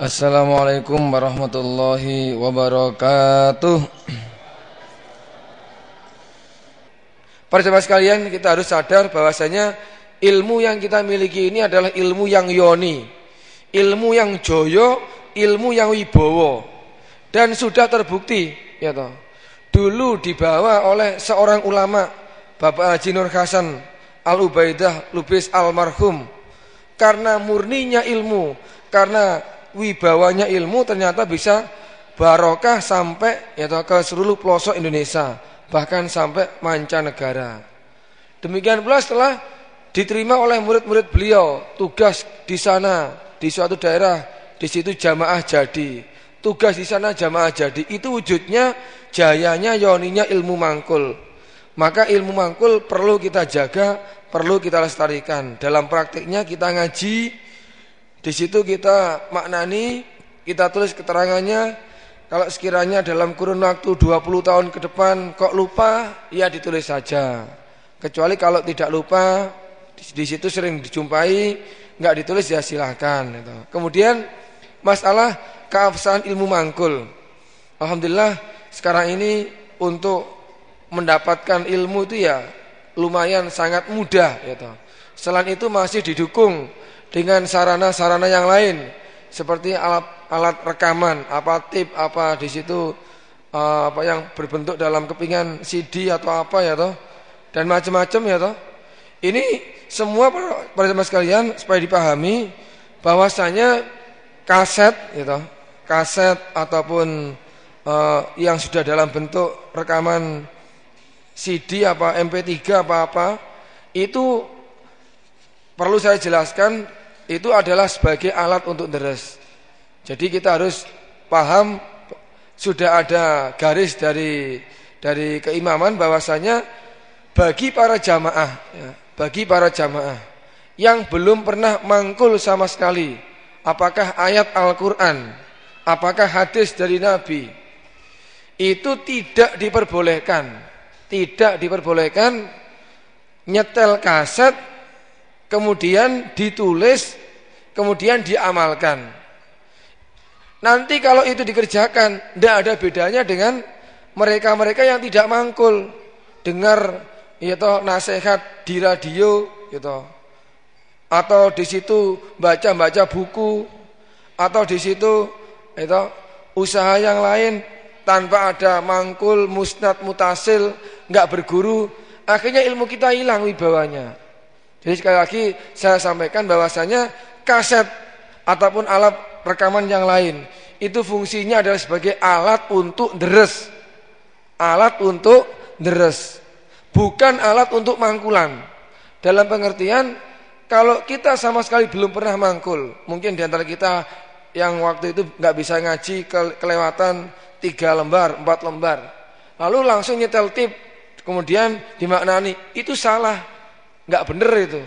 Assalamualaikum warahmatullahi wabarakatuh Para jemaah sekalian kita harus sadar bahwasanya ilmu yang kita miliki ini adalah ilmu yang yoni Ilmu yang joyo, ilmu yang wibowo Dan sudah terbukti ya toh. Dulu dibawa oleh seorang ulama Bapak Haji Nur Hasan Al-Ubaidah Lubis Almarhum Karena murninya ilmu Karena wibawanya ilmu ternyata bisa barokah sampai ya ke seluruh pelosok Indonesia, bahkan sampai mancanegara. Demikian pula setelah diterima oleh murid-murid beliau tugas di sana di suatu daerah di situ jamaah jadi. Tugas di sana jamaah jadi itu wujudnya jayanya yoninya ilmu mangkul. Maka ilmu mangkul perlu kita jaga perlu kita lestarikan. Dalam praktiknya kita ngaji di situ kita maknani, kita tulis keterangannya. Kalau sekiranya dalam kurun waktu 20 tahun ke depan kok lupa, ya ditulis saja. Kecuali kalau tidak lupa, di, situ sering dijumpai, nggak ditulis ya silahkan. Gitu. Kemudian masalah keabsahan ilmu mangkul. Alhamdulillah sekarang ini untuk mendapatkan ilmu itu ya lumayan sangat mudah. Gitu. Selain itu masih didukung dengan sarana-sarana yang lain seperti alat alat rekaman, apa tip, apa di situ uh, apa yang berbentuk dalam kepingan CD atau apa ya toh dan macam-macam ya toh. Ini semua para jemaah sekalian supaya dipahami bahwasanya kaset ya toh, kaset ataupun uh, yang sudah dalam bentuk rekaman CD apa MP3 apa apa itu perlu saya jelaskan itu adalah sebagai alat untuk deres. Jadi kita harus paham sudah ada garis dari dari keimaman bahwasanya bagi para jamaah ya, bagi para jamaah yang belum pernah mangkul sama sekali apakah ayat Al-Qur'an apakah hadis dari Nabi itu tidak diperbolehkan tidak diperbolehkan nyetel kaset kemudian ditulis kemudian diamalkan. Nanti kalau itu dikerjakan, tidak ada bedanya dengan mereka-mereka yang tidak mangkul, dengar ya toh nasihat di radio, ya toh. Atau di situ baca-baca buku, atau di situ ya toh, usaha yang lain tanpa ada mangkul, musnad, mutasil, nggak berguru, akhirnya ilmu kita hilang wibawanya. Jadi sekali lagi saya sampaikan bahwasanya kaset ataupun alat rekaman yang lain itu fungsinya adalah sebagai alat untuk deres. Alat untuk deres. Bukan alat untuk mangkulan. Dalam pengertian kalau kita sama sekali belum pernah mangkul mungkin di antara kita yang waktu itu nggak bisa ngaji ke, kelewatan tiga lembar empat lembar. Lalu langsung nyetel tip kemudian dimaknani. Itu salah nggak bener itu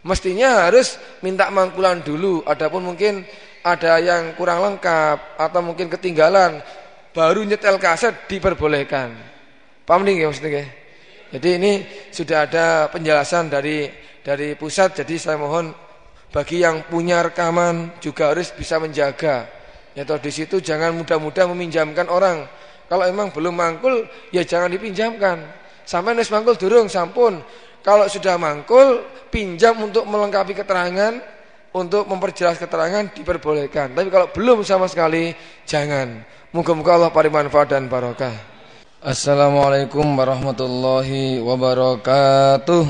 Mestinya harus minta mangkulan dulu. Adapun mungkin ada yang kurang lengkap atau mungkin ketinggalan, baru nyetel kaset diperbolehkan. Paham nih ya maksudnya? Jadi ini sudah ada penjelasan dari dari pusat. Jadi saya mohon bagi yang punya rekaman juga harus bisa menjaga. Ya toh di situ jangan mudah-mudah meminjamkan orang. Kalau emang belum mangkul ya jangan dipinjamkan. Sampai nes mangkul durung sampun kalau sudah mangkul, pinjam untuk melengkapi keterangan, untuk memperjelas keterangan diperbolehkan. Tapi kalau belum sama sekali, jangan. Moga-moga Allah paling manfaat dan barokah. Assalamualaikum warahmatullahi wabarakatuh.